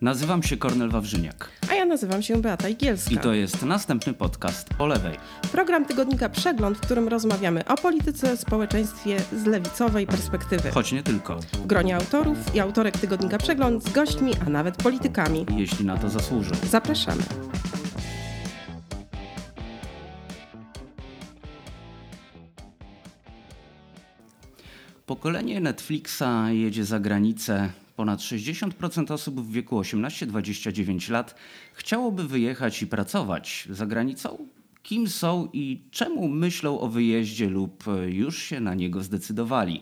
Nazywam się Kornel Wawrzyniak. A ja nazywam się Beata Igielska. I to jest następny podcast po lewej. Program tygodnika Przegląd, w którym rozmawiamy o polityce, społeczeństwie z lewicowej perspektywy. Choć nie tylko. W gronie autorów i autorek tygodnika Przegląd z gośćmi, a nawet politykami. Jeśli na to zasłużą. Zapraszamy. Pokolenie Netflixa jedzie za granicę. Ponad 60% osób w wieku 18-29 lat chciałoby wyjechać i pracować za granicą. Kim są i czemu myślą o wyjeździe lub już się na niego zdecydowali?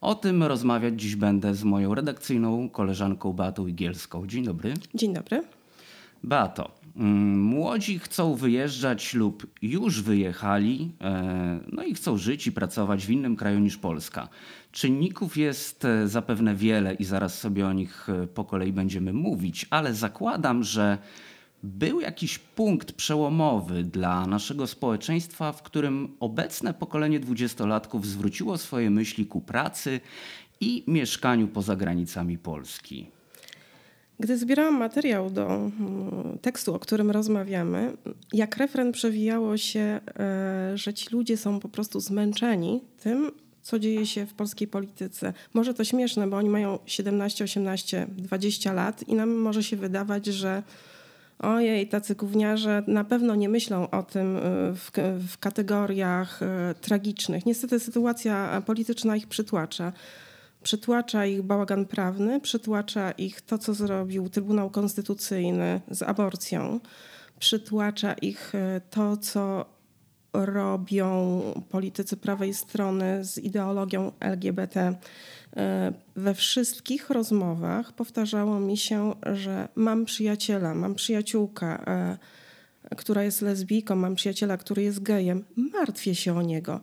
O tym rozmawiać dziś będę z moją redakcyjną koleżanką Beatą Igielską. Dzień dobry. Dzień dobry. Beato, młodzi chcą wyjeżdżać lub już wyjechali, e, no i chcą żyć i pracować w innym kraju niż Polska. Czynników jest e, zapewne wiele i zaraz sobie o nich e, po kolei będziemy mówić, ale zakładam, że był jakiś punkt przełomowy dla naszego społeczeństwa, w którym obecne pokolenie dwudziestolatków zwróciło swoje myśli ku pracy i mieszkaniu poza granicami Polski. Gdy zbierałam materiał do mm, tekstu, o którym rozmawiamy, jak refren przewijało się, e, że ci ludzie są po prostu zmęczeni tym, co dzieje się w polskiej polityce. Może to śmieszne, bo oni mają 17, 18, 20 lat i nam może się wydawać, że ojej, tacy gówniarze na pewno nie myślą o tym e, w, w kategoriach e, tragicznych. Niestety sytuacja polityczna ich przytłacza. Przytłacza ich bałagan prawny, przytłacza ich to, co zrobił Trybunał Konstytucyjny z aborcją, przytłacza ich e, to, co robią politycy prawej strony z ideologią LGBT. E, we wszystkich rozmowach powtarzało mi się, że mam przyjaciela, mam przyjaciółkę, e, która jest lesbijką, mam przyjaciela, który jest gejem, martwię się o niego.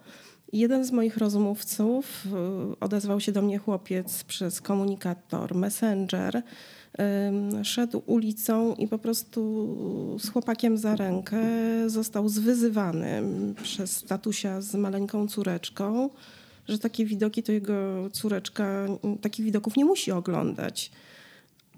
Jeden z moich rozmówców y, odezwał się do mnie chłopiec przez komunikator Messenger. Szedł ulicą i po prostu z chłopakiem za rękę został zwyzywany przez statusia z maleńką córeczką, że takie widoki to jego córeczka takich widoków nie musi oglądać.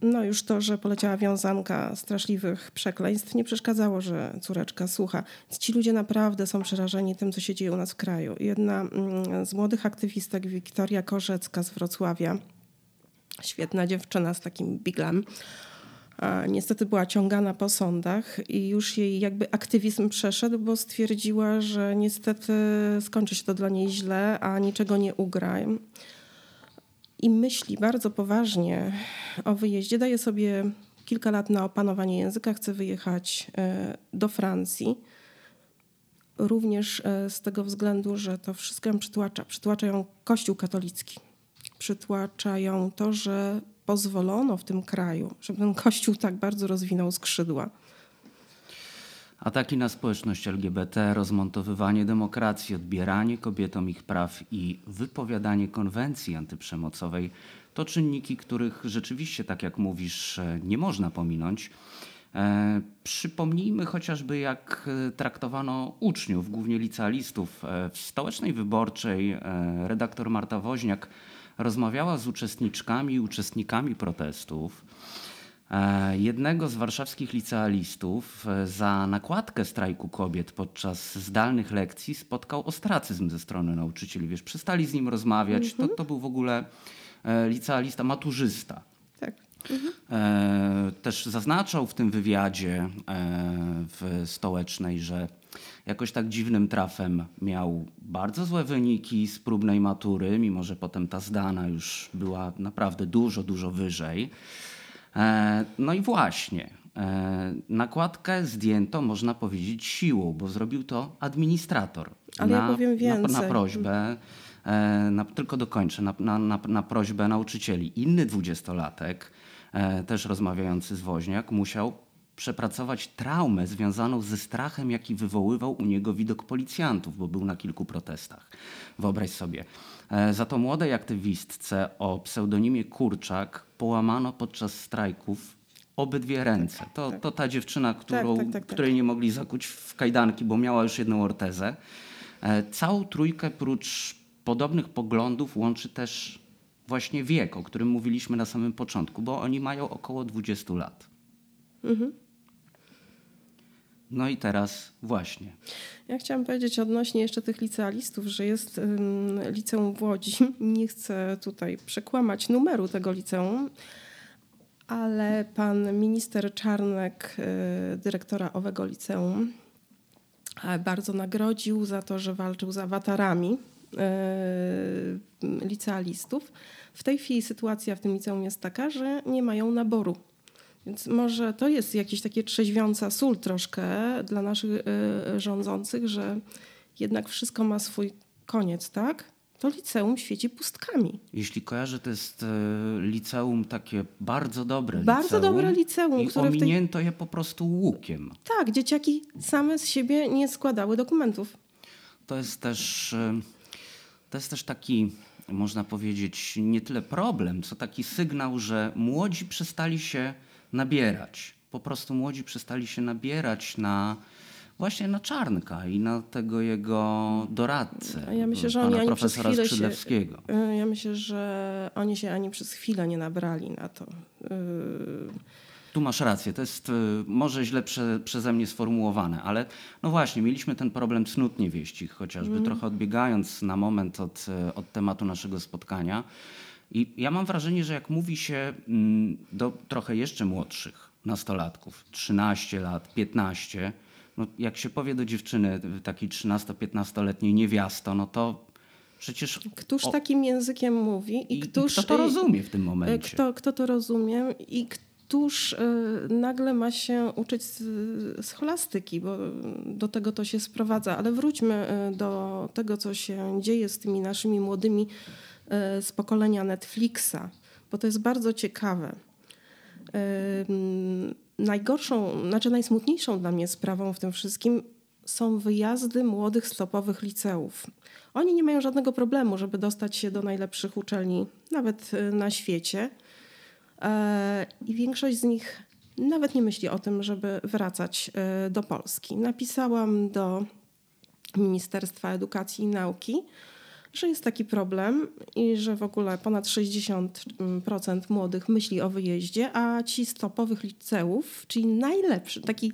No już to, że poleciała wiązanka straszliwych przekleństw nie przeszkadzało, że córeczka słucha. Ci ludzie naprawdę są przerażeni tym, co się dzieje u nas w kraju. Jedna mm, z młodych aktywistek, Wiktoria Korzecka z Wrocławia, świetna dziewczyna z takim biglem, niestety była ciągana po sądach i już jej jakby aktywizm przeszedł, bo stwierdziła, że niestety skończy się to dla niej źle, a niczego nie ugra i myśli bardzo poważnie o wyjeździe, daje sobie kilka lat na opanowanie języka, chce wyjechać e, do Francji. Również e, z tego względu, że to wszystko ją przytłacza. Przytłacza ją Kościół katolicki. Przytłacza ją to, że pozwolono w tym kraju, żeby ten Kościół tak bardzo rozwinął skrzydła. Ataki na społeczność LGBT, rozmontowywanie demokracji, odbieranie kobietom ich praw i wypowiadanie konwencji antyprzemocowej to czynniki, których rzeczywiście, tak jak mówisz, nie można pominąć. E, przypomnijmy chociażby, jak traktowano uczniów, głównie licealistów. E, w stołecznej wyborczej e, redaktor Marta Woźniak rozmawiała z uczestniczkami i uczestnikami protestów. E, jednego z warszawskich licealistów e, za nakładkę strajku kobiet podczas zdalnych lekcji spotkał ostracyzm ze strony nauczycieli. Wiesz, przestali z nim rozmawiać. To, mhm. to był w ogóle e, licealista, maturzysta. Tak. Też zaznaczał w tym wywiadzie w stołecznej, że jakoś tak dziwnym trafem miał bardzo złe wyniki z próbnej matury, mimo że potem ta zdana już była naprawdę dużo, dużo wyżej. E, no i właśnie, e, nakładkę zdjęto, można powiedzieć, siłą, bo zrobił to administrator. Ale na, ja powiem więcej. Na, na prośbę, e, na, tylko dokończę, na, na, na prośbę nauczycieli. Inny dwudziestolatek, też rozmawiający z Woźniak, musiał przepracować traumę związaną ze strachem, jaki wywoływał u niego widok policjantów, bo był na kilku protestach. Wyobraź sobie. Za to młodej aktywistce o pseudonimie Kurczak połamano podczas strajków obydwie ręce. To, to ta dziewczyna, którą, tak, tak, tak, której nie mogli zakuć w kajdanki, bo miała już jedną ortezę. E, całą trójkę prócz podobnych poglądów łączy też właśnie wiek, o którym mówiliśmy na samym początku, bo oni mają około 20 lat. Mhm. No i teraz właśnie. Ja chciałam powiedzieć odnośnie jeszcze tych licealistów, że jest liceum w Łodzi. Nie chcę tutaj przekłamać numeru tego liceum, ale pan minister Czarnek, y, dyrektora owego liceum, e, bardzo nagrodził za to, że walczył z awatarami y, licealistów. W tej chwili sytuacja w tym liceum jest taka, że nie mają naboru więc może to jest jakieś takie trzeźwiąca sól troszkę dla naszych y, rządzących, że jednak wszystko ma swój koniec, tak? To liceum świeci pustkami. Jeśli kojarzę, to jest y, liceum takie bardzo dobre Bardzo liceum, dobre liceum, I które w tej- ominięto je po prostu łukiem. Tak, dzieciaki same z siebie nie składały dokumentów. To jest też, y, to jest też taki, można powiedzieć, nie tyle problem, co taki sygnał, że młodzi przestali się nabierać. Po prostu młodzi przestali się nabierać na właśnie na Czarnka i na tego jego doradcę, A ja myślę, że oni ani przez profesora chwilę się, Skrzydlewskiego. y, ja myślę, że oni się ani przez chwilę nie nabrali na to. Y, Tu masz rację, to jest y, może źle prze, przeze mnie sformułowane, ale no właśnie, mieliśmy ten problem cnót niewieścich, chociażby Mhm. trochę odbiegając na moment od, od tematu naszego spotkania. I ja mam wrażenie, że jak mówi się mm, do trochę jeszcze młodszych nastolatków, 13 lat, 15, no jak się powie do dziewczyny takiej 13-15-letniej niewiasto, no to przecież... Któż o- takim językiem mówi i, i, i któż... kto to rozumie w tym E, momencie? Kto, kto to rozumie i któż e, nagle ma się uczyć z, scholastyki, bo do tego to się sprowadza. Ale wróćmy e, do tego, co się dzieje z tymi naszymi młodymi z pokolenia Netflixa, bo to jest bardzo ciekawe. Najgorszą, znaczy najsmutniejszą dla mnie sprawą w tym wszystkim są wyjazdy młodych stopowych liceów. Oni nie mają żadnego problemu, żeby dostać się do najlepszych uczelni, nawet y, na świecie. E, I większość z nich nawet nie myśli o tym, żeby wracać do Polski. Napisałam do Ministerstwa Edukacji i Nauki, że jest taki problem i że w ogóle ponad 60% młodych myśli o wyjeździe, a ci z topowych liceów, czyli najlepszy, taki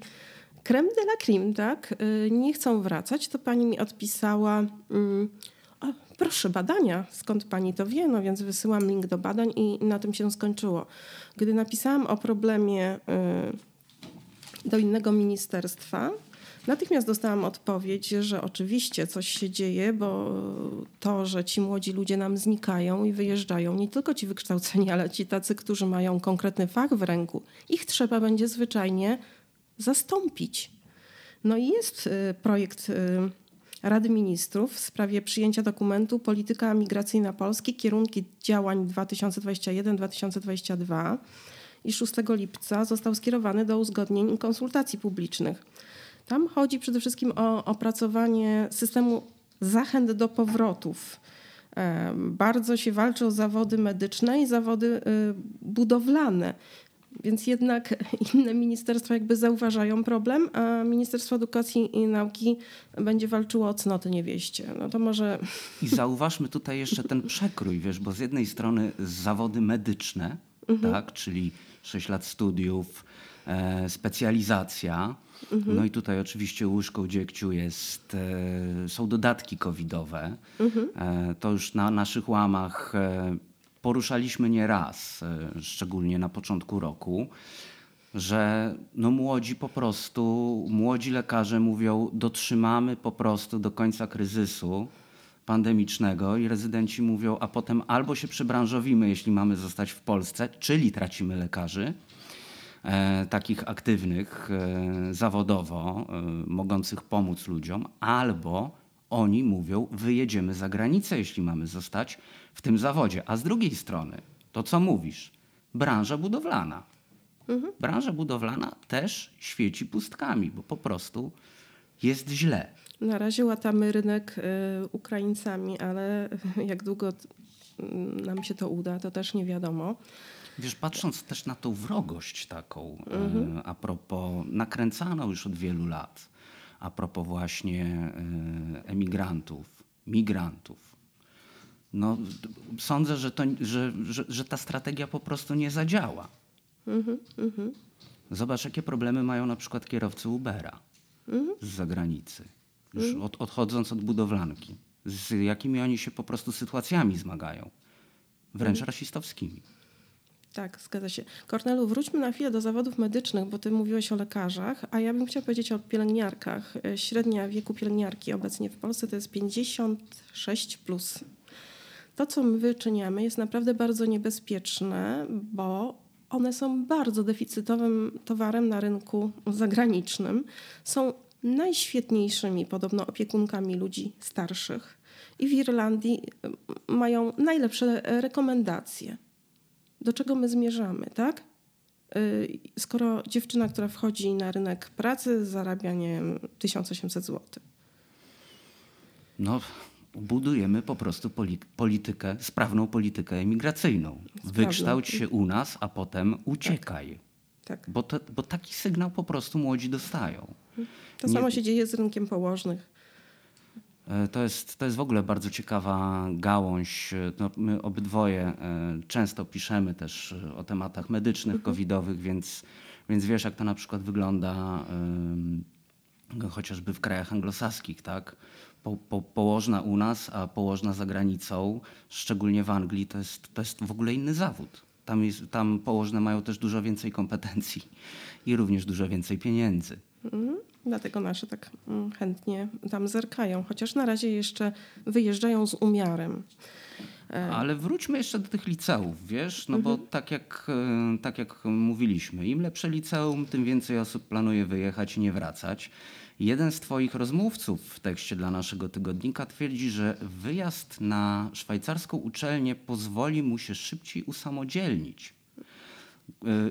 creme de la creme, tak, y, nie chcą wracać, to pani mi odpisała, mm, o, proszę badania, skąd pani to wie, no więc wysyłam link do badań i na tym się skończyło. Gdy napisałam o problemie y, do innego ministerstwa, Natychmiast dostałam odpowiedź, że oczywiście coś się dzieje, bo to, że ci młodzi ludzie nam znikają i wyjeżdżają, nie tylko ci wykształceni, ale ci tacy, którzy mają konkretny fach w ręku, ich trzeba będzie zwyczajnie zastąpić. No i jest y, projekt y, Rady Ministrów w sprawie przyjęcia dokumentu Polityka migracyjna Polski, kierunki działań 2021-2022 i 6 lipca został skierowany do uzgodnień i konsultacji publicznych. Tam chodzi przede wszystkim o opracowanie systemu zachęt do powrotów. Bardzo się walczy o zawody medyczne i zawody y, budowlane. Więc jednak inne ministerstwa jakby zauważają problem, a Ministerstwo Edukacji i Nauki będzie walczyło o cnoty niewieście. No to może I zauważmy tutaj jeszcze ten przekrój, wiesz, bo z jednej strony zawody medyczne, tak, czyli 6 lat studiów, e, specjalizacja. No i tutaj oczywiście łyżką dziegciu jest, e, są dodatki covidowe. E, to już na naszych łamach e, poruszaliśmy nie raz, szczególnie na początku roku, że no młodzi po prostu, młodzi lekarze mówią, dotrzymamy po prostu do końca kryzysu pandemicznego i rezydenci mówią, a potem albo się przebranżowimy, jeśli mamy zostać w Polsce, czyli tracimy lekarzy, takich aktywnych e, zawodowo, e, mogących pomóc ludziom, albo oni mówią, wyjedziemy za granicę, jeśli mamy zostać w tym zawodzie. A z drugiej strony, to co mówisz, branża budowlana. Branża budowlana też świeci pustkami, bo po prostu jest źle. na razie łatamy rynek Ukraińcami, ale jak długo t- nam się to uda, to też nie wiadomo. Wiesz, patrząc też na tą wrogość taką, e, a propos, nakręcaną już od wielu lat, a propos właśnie e, emigrantów, migrantów, No, sądzę, że, to, że, że, że ta strategia po prostu nie zadziała. Mhm, mhm. Zobacz, jakie problemy mają na przykład kierowcy Ubera mhm. z zagranicy, już mhm. od, odchodząc od budowlanki, z jakimi oni się po prostu sytuacjami zmagają, wręcz mhm. rasistowskimi. Tak, zgadza się. Kornelu, wróćmy na chwilę do zawodów medycznych, bo ty mówiłeś o lekarzach, a ja bym chciała powiedzieć o pielęgniarkach. E, średnia wieku pielęgniarki obecnie w Polsce to jest 56 plus. To, co my wyczyniamy, jest naprawdę bardzo niebezpieczne, bo one są bardzo deficytowym towarem na rynku zagranicznym. Są najświetniejszymi podobno opiekunkami ludzi starszych i w Irlandii mają najlepsze rekomendacje. Do czego my zmierzamy, tak? Y, skoro dziewczyna, która wchodzi na rynek pracy, zarabia nie wiem, 1800 zł. No, budujemy po prostu politykę, sprawną politykę emigracyjną. Sprawną. Wykształć się u nas, a potem uciekaj. Tak. tak. Bo, to, bo taki sygnał po prostu młodzi dostają. To Nie... samo się dzieje z rynkiem położnych. E, to jest, to jest w ogóle bardzo ciekawa gałąź. No, my obydwoje e, często piszemy też o tematach medycznych, mhm. covidowych, więc, więc wiesz, jak to na przykład wygląda chociażby w krajach anglosaskich, tak? Po, po, położna u nas, a położna za granicą, szczególnie w Anglii, to jest, to jest w ogóle inny zawód. Tam, jest, tam położne mają też dużo więcej kompetencji i również dużo więcej pieniędzy. Mhm. Dlatego nasze tak mm, chętnie tam zerkają, chociaż na razie jeszcze wyjeżdżają z umiarem. E, Ale wróćmy jeszcze do tych liceów, wiesz, no mhm. bo tak jak, e, tak jak mówiliśmy, im lepsze liceum, tym więcej osób planuje wyjechać i nie wracać. Jeden z Twoich rozmówców w tekście dla naszego tygodnika twierdzi, że wyjazd na szwajcarską uczelnię pozwoli mu się szybciej usamodzielnić.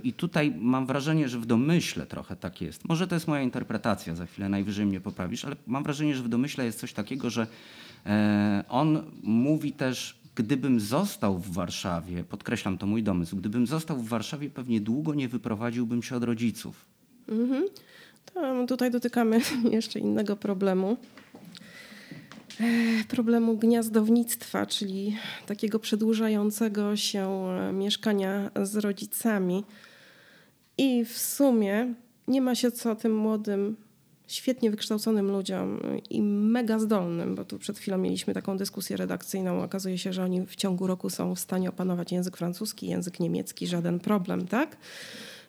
I tutaj mam wrażenie, że w domyśle trochę tak jest. Może to jest moja interpretacja, za chwilę najwyżej mnie poprawisz, ale mam wrażenie, że w domyśle jest coś takiego, że e, on mówi też, gdybym został w Warszawie, podkreślam to mój domysł, gdybym został w Warszawie, pewnie długo nie wyprowadziłbym się od rodziców. Mhm. Tutaj dotykamy jeszcze innego problemu. E, problemu gniazdownictwa, czyli takiego przedłużającego się e, mieszkania z rodzicami. I w sumie nie ma się co tym młodym, świetnie wykształconym ludziom i mega zdolnym, bo tu przed chwilą mieliśmy taką dyskusję redakcyjną. Okazuje się, że oni w ciągu roku są w stanie opanować język francuski, język niemiecki, żaden problem, tak?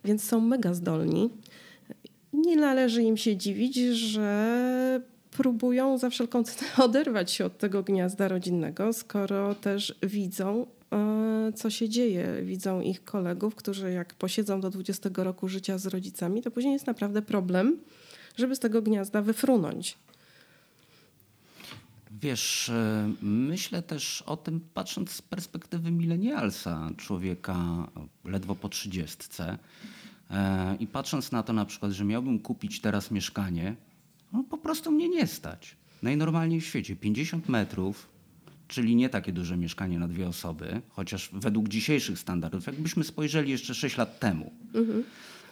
Więc są mega zdolni. Nie należy im się dziwić, że próbują za wszelką cenę oderwać się od tego gniazda rodzinnego, skoro też widzą, e, co się dzieje. Widzą ich kolegów, którzy jak posiedzą do 20 roku życia z rodzicami, to później jest naprawdę problem, żeby z tego gniazda wyfrunąć. Wiesz, e, myślę też o tym, patrząc z perspektywy milenialsa, człowieka ledwo po trzydziestce. E, I patrząc na to na przykład, że miałbym kupić teraz mieszkanie, no po prostu mnie nie stać. Najnormalniej w świecie 50 metrów, czyli nie takie duże mieszkanie na dwie osoby, chociaż według dzisiejszych standardów, jakbyśmy spojrzeli jeszcze 6 lat temu, mhm.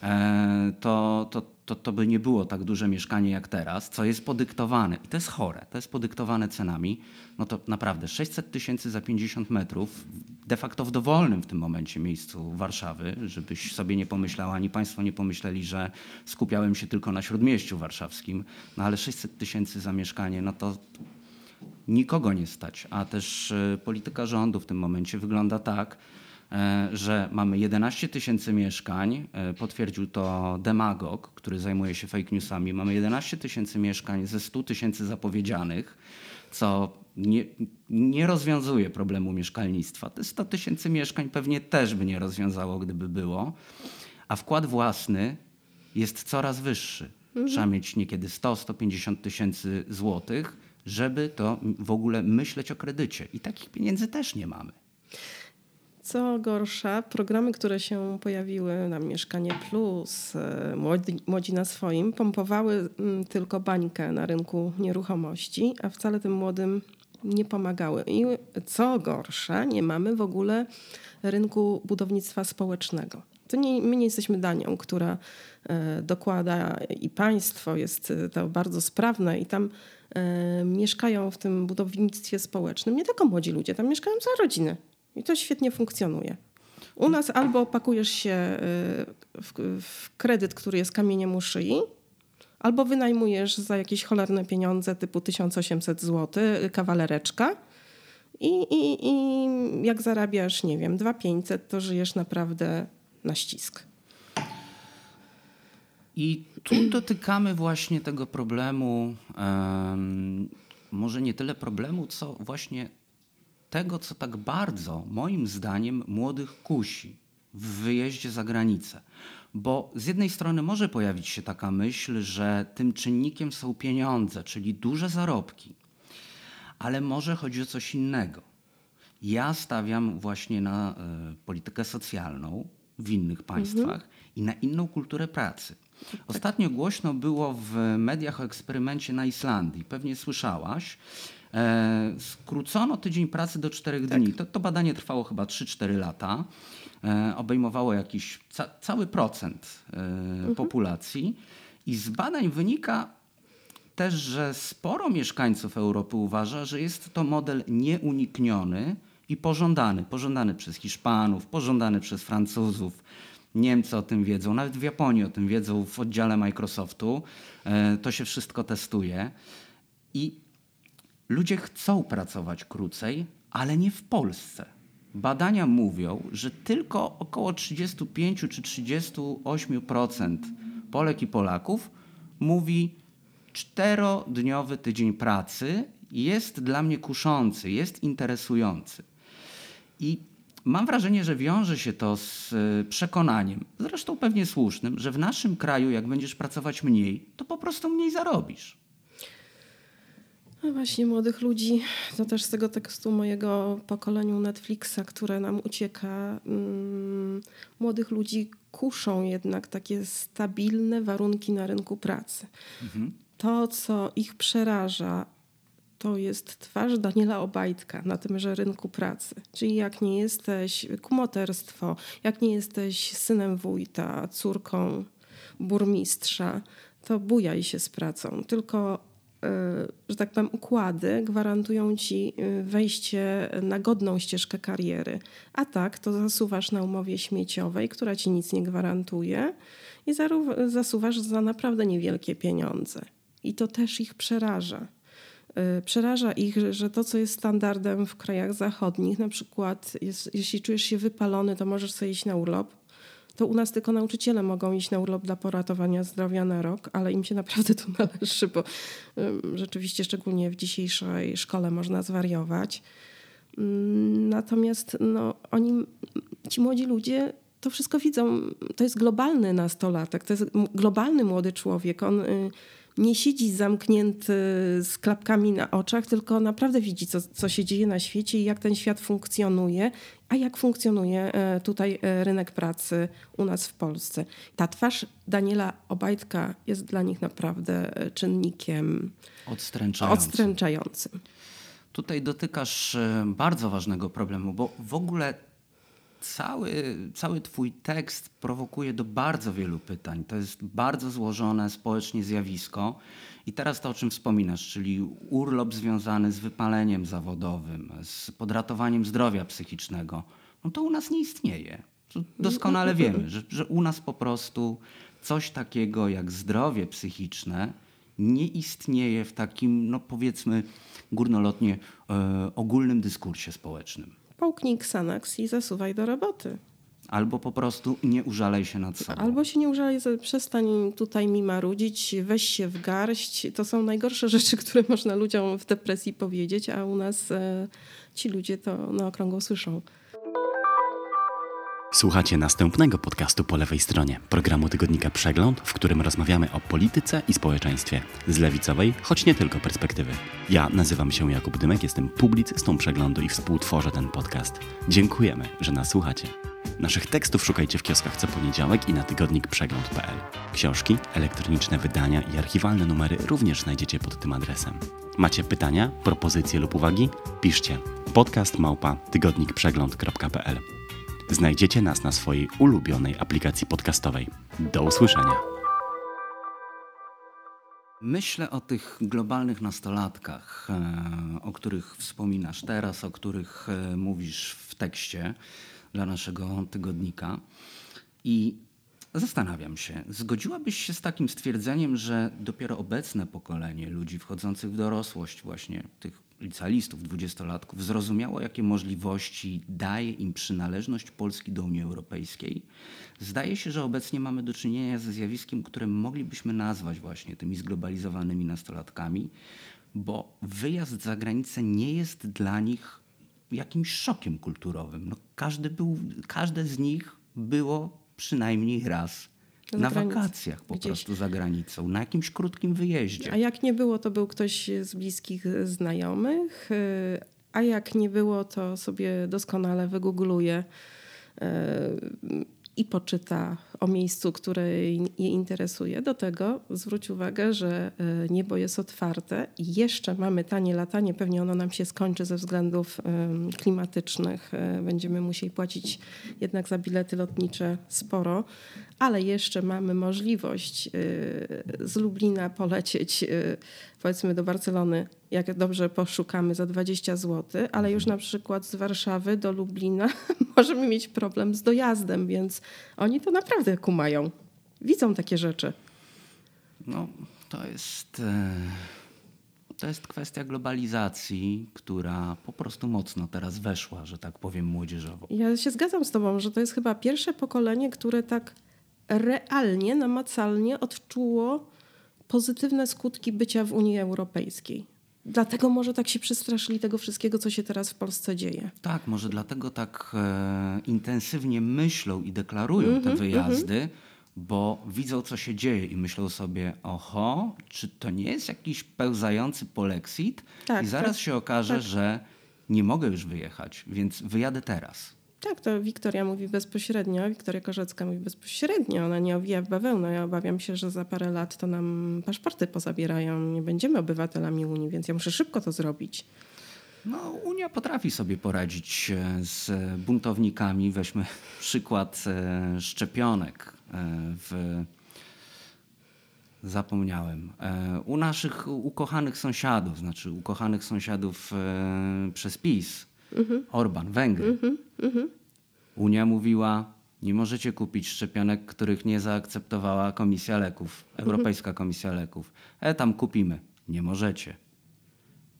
E, to, to, to, to by nie było tak duże mieszkanie jak teraz, co jest podyktowane, i to jest chore, to jest podyktowane cenami, no to naprawdę 600 tysięcy za 50 metrów, de facto w dowolnym w tym momencie miejscu Warszawy, żebyś sobie nie pomyślała, ani Państwo nie pomyśleli, że skupiałem się tylko na Śródmieściu Warszawskim, no ale 600 tysięcy za mieszkanie, no to nikogo nie stać, a też e, polityka rządu w tym momencie wygląda tak, że mamy 11 tysięcy mieszkań, e, potwierdził to demagog, który zajmuje się fake newsami. Mamy 11 tysięcy mieszkań ze 100 tysięcy zapowiedzianych, co nie, nie rozwiązuje problemu mieszkalnictwa. Te 100 tysięcy mieszkań pewnie też by nie rozwiązało, gdyby było. A wkład własny jest coraz wyższy. Mhm. Trzeba mieć niekiedy 100-150 tysięcy złotych, żeby to w ogóle myśleć o kredycie. I takich pieniędzy też nie mamy. Co gorsza, programy, które się pojawiły na Mieszkanie Plus, e, młodzi, młodzi, na swoim, pompowały mm, tylko bańkę na rynku nieruchomości, a wcale tym młodym nie pomagały. I co gorsza, nie mamy w ogóle rynku budownictwa społecznego. To nie, my nie jesteśmy Danią, która e, dokłada i państwo jest e, to bardzo sprawne i tam mieszkają w tym budownictwie społecznym nie tylko młodzi ludzie, tam mieszkają za rodziny i to świetnie funkcjonuje. U nas albo pakujesz się e, w, w kredyt, który jest kamieniem u szyi, albo wynajmujesz za jakieś cholerne pieniądze typu 1800 zł kawalereczka i, i, i jak zarabiasz, nie wiem, 2500, to żyjesz naprawdę na ścisk. I tu dotykamy właśnie tego problemu, um, może nie tyle problemu, co właśnie tego, co tak bardzo, moim zdaniem, młodych kusi w wyjeździe za granicę. Bo z jednej strony może pojawić się taka myśl, że tym czynnikiem są pieniądze, czyli duże zarobki, ale może chodzi o coś innego. Ja stawiam właśnie na y, politykę socjalną w innych państwach mhm. i na inną kulturę pracy. Ostatnio głośno było w mediach o eksperymencie na Islandii. Pewnie słyszałaś. E, skrócono tydzień pracy do czterech tak. dni. To, to badanie trwało chyba 3-4 lata. E, obejmowało jakiś ca cały procent e, mhm. populacji. I z badań wynika też, że sporo mieszkańców Europy uważa, że jest to model nieunikniony i pożądany. Pożądany przez Hiszpanów, pożądany przez Francuzów. Niemcy o tym wiedzą, nawet w Japonii o tym wiedzą w oddziale Microsoftu. To się wszystko testuje. I ludzie chcą pracować krócej, ale nie w Polsce. Badania mówią, że tylko około 35 czy 38% Polek i Polaków mówi czterodniowy tydzień pracy jest dla mnie kuszący, jest interesujący. I mam wrażenie, że wiąże się to z e, przekonaniem, zresztą pewnie słusznym, że w naszym kraju, jak będziesz pracować mniej, to po prostu mniej zarobisz. No właśnie, młodych ludzi, to też z tego tekstu mojego pokoleniu Netflixa, które nam ucieka, mm, młodych ludzi kuszą jednak takie stabilne warunki na rynku pracy. Mhm. To, co ich przeraża, to jest twarz Daniela Obajtka na tymże rynku pracy. Czyli jak nie jesteś kumoterstwo, jak nie jesteś synem wójta, córką burmistrza, to bujaj się z pracą. Tylko że tak powiem, układy gwarantują ci e, wejście na godną ścieżkę kariery. A tak, to zasuwasz na umowie śmieciowej, która ci nic nie gwarantuje i zasuwasz za naprawdę niewielkie pieniądze. I to też ich przeraża. Y, przeraża ich, że to, co jest standardem w krajach zachodnich, na przykład jest, jeśli czujesz się wypalony, to możesz sobie iść na urlop. To u nas tylko nauczyciele mogą iść na urlop dla poratowania zdrowia na rok, ale im się naprawdę to należy, bo rzeczywiście szczególnie w dzisiejszej szkole można zwariować. Mm, natomiast no, oni, ci młodzi ludzie to wszystko widzą. To jest globalny nastolatek, to jest globalny młody człowiek. On y, nie siedzi zamknięty z klapkami na oczach, tylko naprawdę widzi, co, co się dzieje na świecie i jak ten świat funkcjonuje, a jak funkcjonuje e, tutaj e, rynek pracy u nas w Polsce. Ta twarz Daniela Obajtka jest dla nich naprawdę e, czynnikiem odstręczającym. odstręczającym. Tutaj dotykasz bardzo ważnego problemu, bo w ogóle cały, cały Twój tekst prowokuje do bardzo wielu pytań. To jest bardzo złożone społecznie zjawisko. I teraz to, o czym wspominasz, czyli urlop związany z wypaleniem zawodowym, z podratowaniem zdrowia psychicznego, no to u nas nie istnieje. Doskonale wiemy, że, że u nas po prostu coś takiego jak zdrowie psychiczne nie istnieje w takim, no powiedzmy, górnolotnie e, ogólnym dyskursie społecznym połknij Xanax i zasuwaj do roboty. Albo po prostu nie użalej się nad sobą. Albo się nie użalej, przestań tutaj mi marudzić, weź się w garść. To są najgorsze rzeczy, które można ludziom w depresji powiedzieć, a u nas e, ci ludzie to na okrągło słyszą. Słuchacie następnego podcastu po lewej stronie, programu tygodnika Przegląd, w którym rozmawiamy o polityce i społeczeństwie z lewicowej, choć nie tylko perspektywy. Ja nazywam się Jakub Dymek, jestem publicystą Przeglądu i współtworzę ten podcast. Dziękujemy, że nas słuchacie. Naszych tekstów szukajcie w kioskach co poniedziałek i na tygodnikprzegląd.pl. Książki, elektroniczne wydania i archiwalne numery również znajdziecie pod tym adresem. Macie pytania, propozycje lub uwagi? Piszcie podcast małpa tygodnikprzegląd.pl. Znajdziecie nas na swojej ulubionej aplikacji podcastowej. Do usłyszenia. Myślę o tych globalnych nastolatkach, e, o których wspominasz teraz, o których e, mówisz w tekście dla naszego tygodnika. I zastanawiam się, zgodziłabyś się z takim stwierdzeniem, że dopiero obecne pokolenie ludzi wchodzących w dorosłość, właśnie tych licealistów, dwudziestolatków, zrozumiało, jakie możliwości daje im przynależność Polski do Unii Europejskiej. Zdaje się, że obecnie mamy do czynienia ze zjawiskiem, które moglibyśmy nazwać właśnie tymi zglobalizowanymi nastolatkami, bo wyjazd za granicę nie jest dla nich jakimś szokiem kulturowym. No, każdy był, każde z nich było przynajmniej raz na wakacjach po Gdzieś. prostu za granicą, na jakimś krótkim wyjeździe. A jak nie było, to był ktoś z bliskich znajomych, a jak nie było, to sobie doskonale wygoogluje y, i poczyta o miejscu, które je interesuje. Do tego zwróć uwagę, że y, niebo jest otwarte i jeszcze mamy tanie latanie. Pewnie ono nam się skończy ze względów klimatycznych. Y, Będziemy musieli płacić jednak za bilety lotnicze sporo, ale jeszcze mamy możliwość y, z Lublina polecieć powiedzmy do Barcelony, jak dobrze poszukamy, za 20 zł, ale już na przykład z Warszawy do Lublina możemy mieć problem z dojazdem, więc oni to naprawdę kumają. Widzą takie rzeczy. No, to jest, e, to jest kwestia globalizacji, która po prostu mocno teraz weszła, że tak powiem, młodzieżowo. Ja się zgadzam z Tobą, że to jest chyba pierwsze pokolenie, które tak realnie, namacalnie odczuło pozytywne skutki bycia w Unii Europejskiej. Dlatego może tak się przestraszyli tego wszystkiego, co się teraz w Polsce dzieje. Tak, może dlatego tak e, intensywnie myślą i deklarują Mhm, te wyjazdy, bo widzą, co się dzieje i myślą sobie, oho, czy to nie jest jakiś pełzający polexit? Tak, I zaraz tak, się okaże, tak. że nie mogę już wyjechać, więc wyjadę teraz. Tak, to Wiktoria mówi bezpośrednio, Wiktoria Korzecka mówi bezpośrednio. Ona nie owija w bawełnę. Ja obawiam się, że za parę lat to nam paszporty pozabierają. Nie będziemy obywatelami Unii, więc ja muszę szybko to zrobić. No, Unia potrafi sobie poradzić e, z buntownikami. Weźmy przykład e, szczepionek e, w. Zapomniałem. U naszych ukochanych sąsiadów, znaczy ukochanych sąsiadów przez PiS, Orban, Węgry. Unia mówiła, nie możecie kupić szczepionek, których nie zaakceptowała Komisja Leków, Europejska Komisja Leków. E, tam kupimy. Nie możecie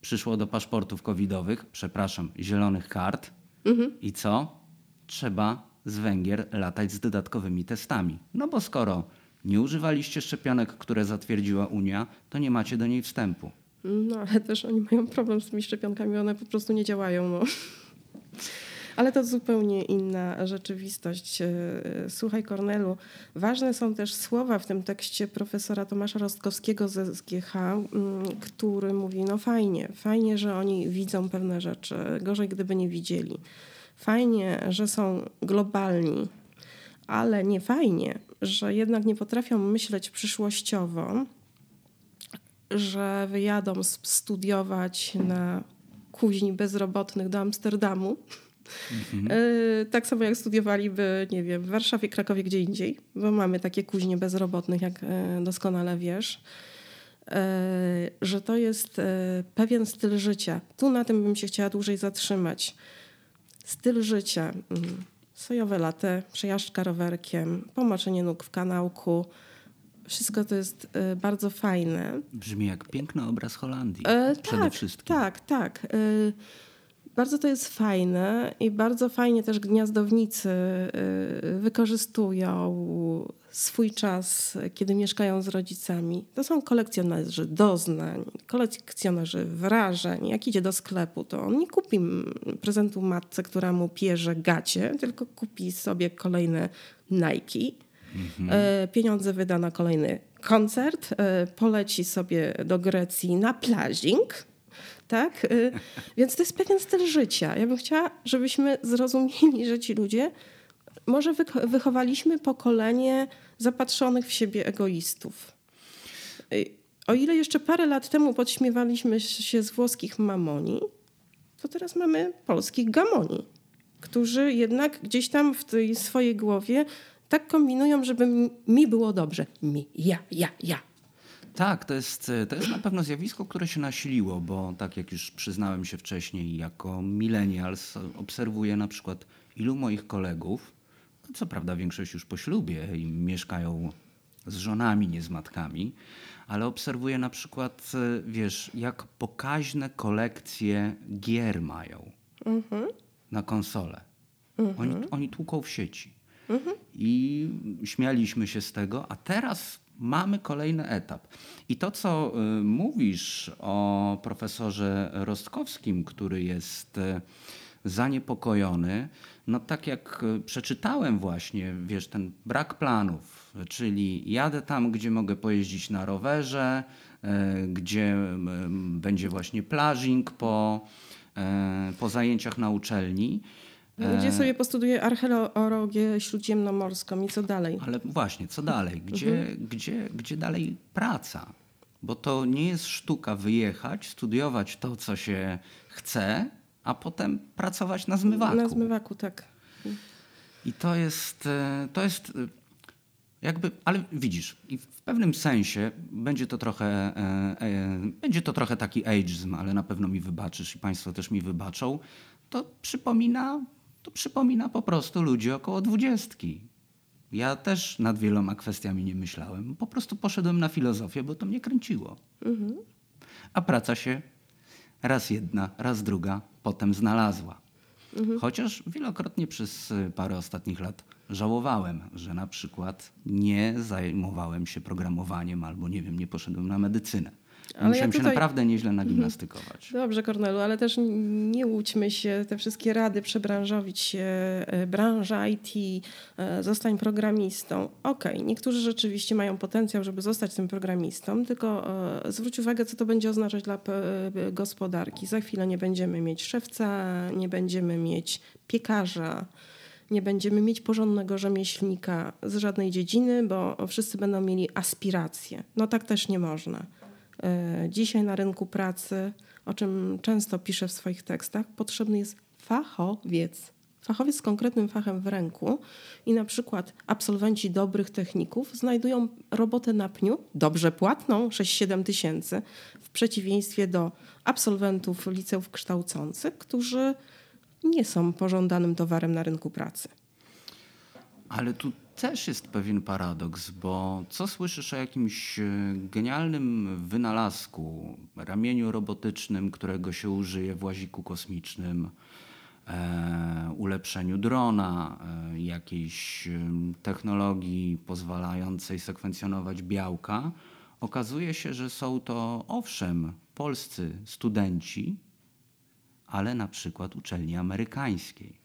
przyszło do paszportów covidowych, przepraszam, zielonych kart. I co? Trzeba z Węgier latać z dodatkowymi testami. No bo skoro nie używaliście szczepionek, które zatwierdziła Unia, to nie macie do niej wstępu. No ale też oni mają problem z tymi szczepionkami, one po prostu nie działają. No. Ale to zupełnie inna rzeczywistość. E, Słuchaj, Kornelu, ważne są też słowa w tym tekście profesora Tomasza Rostkowskiego ze SGH, mm, który mówi: No fajnie, fajnie, że oni widzą pewne rzeczy, gorzej gdyby nie widzieli. Fajnie, że są globalni, ale nie fajnie, że jednak nie potrafią myśleć przyszłościowo, że wyjadą studiować na kuźni bezrobotnych do Amsterdamu. E, Tak samo jak studiowaliby, nie wiem, w Warszawie, Krakowie, gdzie indziej, bo mamy takie kuźnie bezrobotnych, jak e, doskonale wiesz. E, Że to jest pewien styl życia. Tu na tym bym się chciała dłużej zatrzymać. Styl życia. mm, Sojowe latte, przejażdżka rowerkiem, pomoczenie nóg w kanałku. Wszystko to jest e, bardzo fajne. Brzmi jak piękny obraz Holandii. E, przede tak, wszystkim. Tak, tak. E, bardzo to jest fajne i bardzo fajnie też gniazdownicy e, wykorzystują swój czas, kiedy mieszkają z rodzicami. To są kolekcjonerzy doznań, kolekcjonerzy wrażeń. Jak idzie do sklepu, to on nie kupi prezentu matce, która mu pierze gacie, tylko kupi sobie kolejne Nike. E, Pieniądze wyda na kolejny koncert, e, poleci sobie do Grecji na plażing. Tak? E, Więc to jest pewien styl życia. Ja bym chciała, żebyśmy zrozumieli, że ci ludzie, może wycho- wychowaliśmy pokolenie zapatrzonych w siebie egoistów. O ile jeszcze parę lat temu podśmiewaliśmy się z włoskich mamoni, to teraz mamy polskich gamoni, którzy jednak gdzieś tam w tej swojej głowie tak kombinują, żeby mi było dobrze. Mi, ja, ja, ja. Tak, to jest, to jest na pewno zjawisko, które się nasiliło, bo tak jak już przyznałem się wcześniej, jako millennials obserwuję na przykład ilu moich kolegów, co prawda większość już po ślubie i mieszkają z żonami, nie z matkami, ale obserwuję na przykład, wiesz, jak pokaźne kolekcje gier mają mhm. na konsole. Mhm. Oni, oni tłuką w sieci. I śmialiśmy się z tego, a teraz mamy kolejny etap. I to, co y, mówisz o profesorze Rostkowskim, który jest y, zaniepokojony, no tak jak y, przeczytałem właśnie, wiesz, ten brak planów, czyli jadę tam, gdzie mogę pojeździć na rowerze, gdzie będzie właśnie plażing po, po zajęciach na uczelni. Gdzie sobie postuduje archeologię śródziemnomorską i co dalej? Ale właśnie, co dalej? Gdzie, mhm. gdzie, gdzie dalej praca? Bo to nie jest sztuka wyjechać, studiować to, co się chce, a potem pracować na zmywaku. Na zmywaku, tak. I to jest, e, to jest e, jakby, ale widzisz, i w pewnym sensie będzie to trochę, e, e, będzie to trochę taki ageism, ale na pewno mi wybaczysz i Państwo też mi wybaczą. To przypomina to przypomina po prostu ludzi około dwudziestki. Ja też nad wieloma kwestiami nie myślałem. Po prostu poszedłem na filozofię, bo to mnie kręciło. Mhm. A praca się raz jedna, raz druga potem znalazła. Mhm. Chociaż wielokrotnie przez parę ostatnich lat żałowałem, że na przykład nie zajmowałem się programowaniem albo nie wiem, nie poszedłem na medycynę. Ale Musiałem ja tutaj... się naprawdę nieźle nagimnastykować. Dobrze, Kornelu, ale też nie łudźmy się, te wszystkie rady przebranżowić się, e, branża IT, e, zostań programistą. Okej, okay, niektórzy rzeczywiście mają potencjał, żeby zostać tym programistą, tylko e, zwróć uwagę, co to będzie oznaczać dla gospodarki. Za chwilę nie będziemy mieć szewca, nie będziemy mieć piekarza, nie będziemy mieć porządnego rzemieślnika z żadnej dziedziny, bo wszyscy będą mieli aspiracje. No tak też nie można. E, dzisiaj na rynku pracy, o czym często piszę w swoich tekstach, potrzebny jest fachowiec. Fachowiec z konkretnym fachem w ręku i na przykład absolwenci dobrych techników znajdują robotę na pniu, dobrze płatną, 6-7 tysięcy, w przeciwieństwie do absolwentów liceów kształcących, którzy nie są pożądanym towarem na rynku pracy. Ale tu też jest pewien paradoks, bo co słyszysz o jakimś e, genialnym wynalazku, ramieniu robotycznym, którego się użyje w łaziku kosmicznym, e, ulepszeniu drona, e, jakiejś e, technologii pozwalającej sekwencjonować białka, okazuje się, że są to owszem polscy studenci, ale na przykład uczelni amerykańskiej.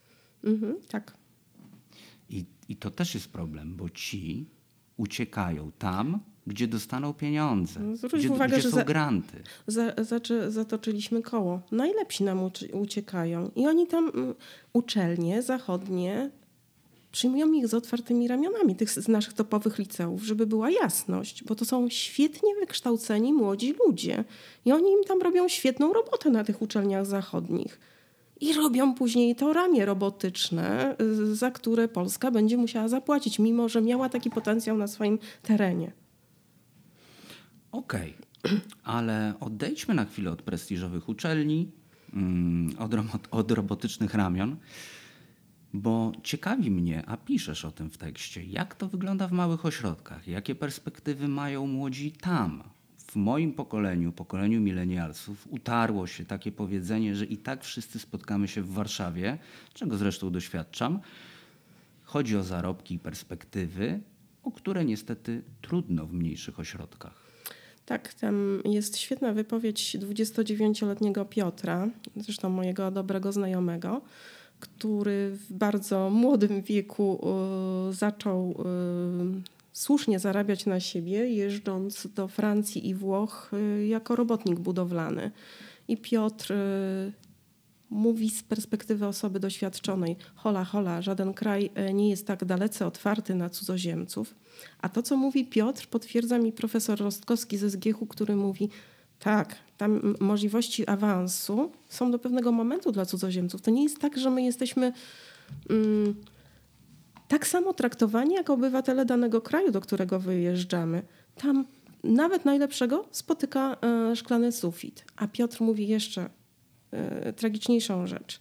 Mhm, tak. I, to też jest problem, bo ci uciekają tam, gdzie dostaną pieniądze, no, Zwróć gdzie, uwagę, gdzie że są za, granty. Za, za, zatoczyliśmy koło. Najlepsi nam uciekają i oni tam mm, uczelnie zachodnie przyjmują ich z otwartymi ramionami, tych z naszych topowych liceów, żeby była jasność, bo to są świetnie wykształceni młodzi ludzie i oni im tam robią świetną robotę na tych uczelniach zachodnich i robią później to ramię robotyczne, y, za które Polska będzie musiała zapłacić, mimo że miała taki potencjał na swoim terenie. Okej, okay. ale odejdźmy na chwilę od prestiżowych uczelni, mm, od, od robotycznych ramion, bo ciekawi mnie, a piszesz o tym w tekście, jak to wygląda w małych ośrodkach, jakie perspektywy mają młodzi tam, w moim pokoleniu, pokoleniu milenialsów, utarło się takie powiedzenie, że i tak wszyscy spotkamy się w Warszawie, czego zresztą doświadczam. Chodzi o zarobki i perspektywy, o które niestety trudno w mniejszych ośrodkach. Tak, tam jest świetna wypowiedź 29-letniego Piotra, zresztą mojego dobrego znajomego, który w bardzo młodym wieku y, zaczął y, słusznie zarabiać na siebie, jeżdżąc do Francji i Włoch y, jako robotnik budowlany. I Piotr y, mówi z perspektywy osoby doświadczonej: hola, hola, żaden kraj y, nie jest tak dalece otwarty na cudzoziemców. A to, co mówi Piotr, potwierdza mi profesor Rostkowski ze Zgiechu, który mówi: tak, tam możliwości awansu są do pewnego momentu dla cudzoziemców. To nie jest tak, że my jesteśmy mm, tak samo traktowani jak obywatele danego kraju, do którego wyjeżdżamy. Tam nawet najlepszego spotyka e, szklany sufit. A Piotr mówi jeszcze e, tragiczniejszą rzecz,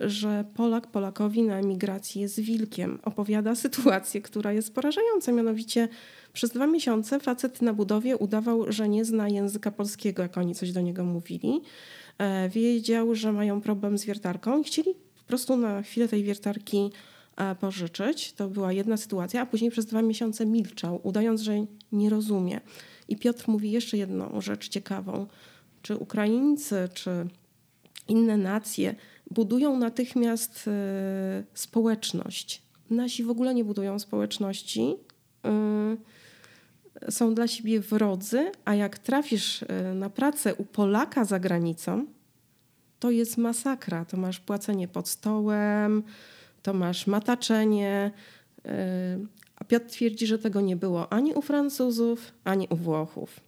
że Polak Polakowi na emigracji jest wilkiem. Opowiada sytuację, która jest porażająca. Mianowicie przez dwa miesiące facet na budowie udawał, że nie zna języka polskiego, jak oni coś do niego mówili. E, wiedział, że mają problem z wiertarką i chcieli po prostu na chwilę tej wiertarki pożyczyć. To była jedna sytuacja, a później przez dwa miesiące milczał, udając, że nie rozumie. I Piotr mówi jeszcze jedną rzecz ciekawą. Czy Ukraińcy, czy inne nacje budują natychmiast y, społeczność. Nasi w ogóle nie budują społeczności. Y, są dla siebie wrodzy, a jak trafisz na pracę u Polaka za granicą, to jest masakra. To masz płacenie pod stołem, to masz mataczenie. Y, a Piotr twierdzi, że tego nie było ani u Francuzów, ani u Włochów.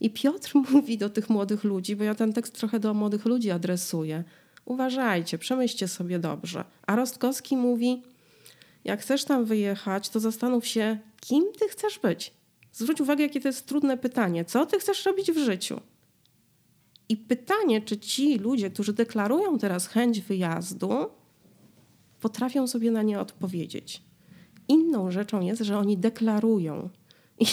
I Piotr mówi do tych młodych ludzi, bo ja ten tekst trochę do młodych ludzi adresuję. Uważajcie, przemyślcie sobie dobrze. A Rostkowski mówi: Jak chcesz tam wyjechać, to zastanów się, kim ty chcesz być. Zwróć uwagę, jakie to jest trudne pytanie. Co ty chcesz robić w życiu? I pytanie, czy ci ludzie, którzy deklarują teraz chęć wyjazdu, potrafią sobie na nie odpowiedzieć. Inną rzeczą jest, że oni deklarują. I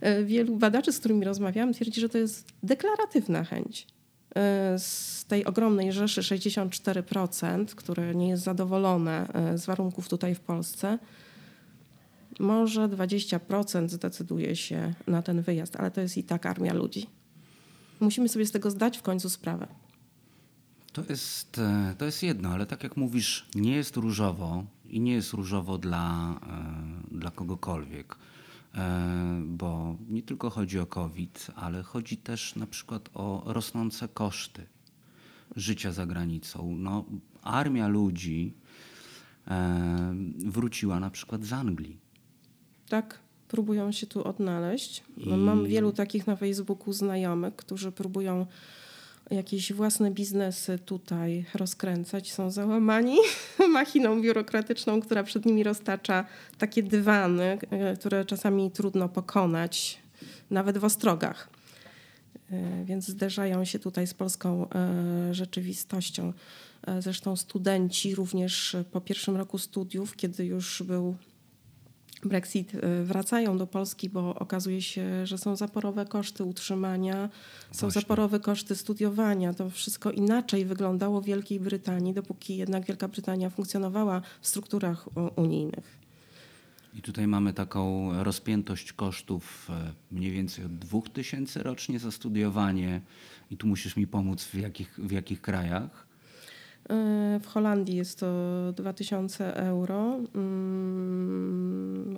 e, wielu badaczy, z którymi rozmawiałam, twierdzi, że to jest deklaratywna chęć. E, z tej ogromnej rzeszy 64%, które nie jest zadowolone e, z warunków tutaj w Polsce, może 20% zdecyduje się na ten wyjazd, ale to jest i tak armia ludzi. Musimy sobie z tego zdać w końcu sprawę. To jest, e, to jest jedno, ale tak jak mówisz, nie jest różowo i nie jest różowo dla, e, dla kogokolwiek, e, bo nie tylko chodzi o COVID, ale chodzi też na przykład o rosnące koszty życia za granicą. No, armia ludzi wróciła na przykład z Anglii. Tak, próbują się tu odnaleźć. No, I... Mam wielu takich na Facebooku znajomych, którzy próbują jakieś własne biznesy tutaj rozkręcać, są załamani machiną biurokratyczną, która przed nimi roztacza takie dywany, e, które czasami trudno pokonać, nawet w ostrogach. E, więc zderzają się tutaj z polską e, rzeczywistością. Zresztą studenci również po pierwszym roku studiów, kiedy już był Brexit y, wracają do Polski, bo okazuje się, że są zaporowe koszty utrzymania, są Właśnie. zaporowe koszty studiowania. To wszystko inaczej wyglądało w Wielkiej Brytanii, dopóki jednak Wielka Brytania funkcjonowała w strukturach unijnych. I tutaj mamy taką rozpiętość kosztów e, mniej więcej od 2000 rocznie za studiowanie. I tu musisz mi pomóc w jakich, w jakich krajach. W Holandii jest to 2000 euro,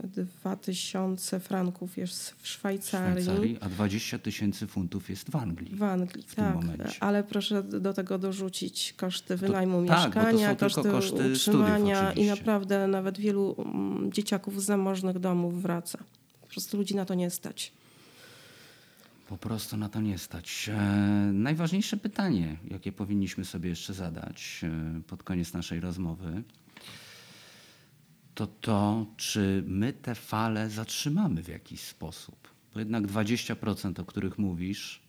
2000 mm, franków jest w Szwajcarii. Szwajcarii a 20 tysięcy funtów jest w Anglii. W Anglii, w tak. Ale proszę do tego dorzucić koszty wynajmu to, mieszkania, tak, koszty, koszty utrzymania i naprawdę nawet wielu mm, dzieciaków z zamożnych domów wraca. Po prostu ludzi na to nie stać. Po prostu na to nie stać. E, najważniejsze pytanie, jakie powinniśmy sobie jeszcze zadać e, pod koniec naszej rozmowy, to to, czy my te fale zatrzymamy w jakiś sposób. Bo jednak 20%, o których mówisz,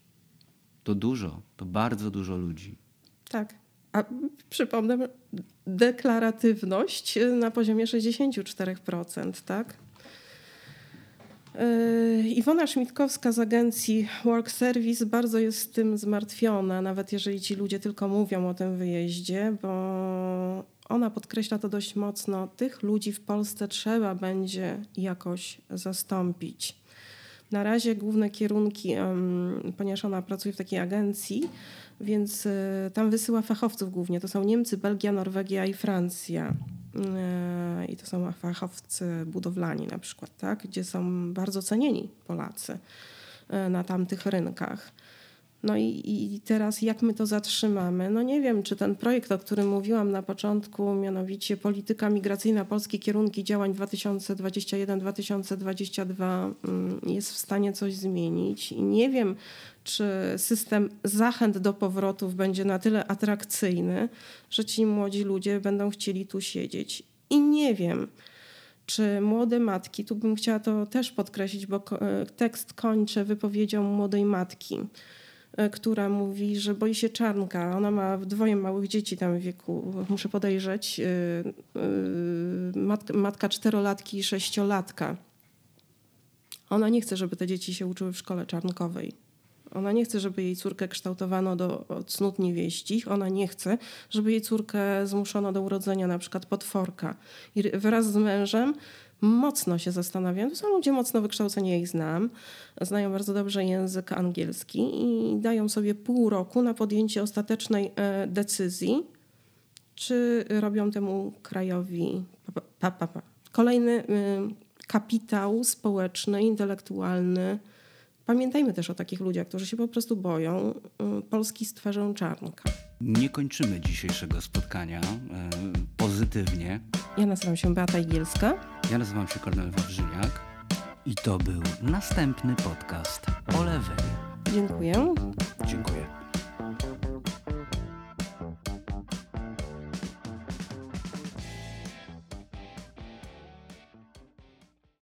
to dużo, to bardzo dużo ludzi. Tak. A przypomnę, deklaratywność na poziomie 64%, tak? Yy, Iwona Szmitkowska z agencji Work Service bardzo jest tym zmartwiona, nawet jeżeli ci ludzie tylko mówią o tym wyjeździe, bo ona podkreśla to dość mocno. Tych ludzi w Polsce trzeba będzie jakoś zastąpić. Na razie główne kierunki, ponieważ ona pracuje w takiej agencji, więc y, tam wysyła fachowców głównie. To są Niemcy, Belgia, Norwegia i Francja. E, i to są fachowcy budowlani na przykład, tak? gdzie są bardzo cenieni Polacy e, na tamtych rynkach. No i, i, teraz jak my to zatrzymamy? No nie wiem, czy ten projekt, o którym mówiłam na początku, mianowicie polityka migracyjna, polskie kierunki działań 2021-2022 mm, jest w stanie coś zmienić. I nie wiem, czy system zachęt do powrotów będzie na tyle atrakcyjny, że ci młodzi ludzie będą chcieli tu siedzieć. I nie wiem, czy młode matki, tu bym chciała to też podkreślić, bo e, tekst kończę wypowiedzią młodej matki, która mówi, że boi się czarnka. Ona ma dwoje małych dzieci tam w wieku, muszę podejrzeć, e, matka, matka czterolatki i sześciolatka. Ona nie chce, żeby te dzieci się uczyły w szkole czarnkowej. Ona nie chce, żeby jej córkę kształtowano do cnót niewieścich. Ona nie chce, żeby jej córkę zmuszono do urodzenia na przykład potworka. I wraz z mężem mocno się zastanawiam. To są ludzie mocno wykształceni, ja ich znam. Znają bardzo dobrze język angielski i dają sobie pół roku na podjęcie ostatecznej e, decyzji, czy robią temu krajowi pa, pa, pa, kolejny y, kapitał społeczny, intelektualny, Pamiętajmy też o takich ludziach, którzy się po prostu boją y, Polski z twarzą czarnka. Nie kończymy dzisiejszego spotkania e, pozytywnie. Ja nazywam się Beata Igielska. Ja nazywam się Kornel Wawrzyniak i to był następny podcast o lewej. Dziękuję. Dziękuję.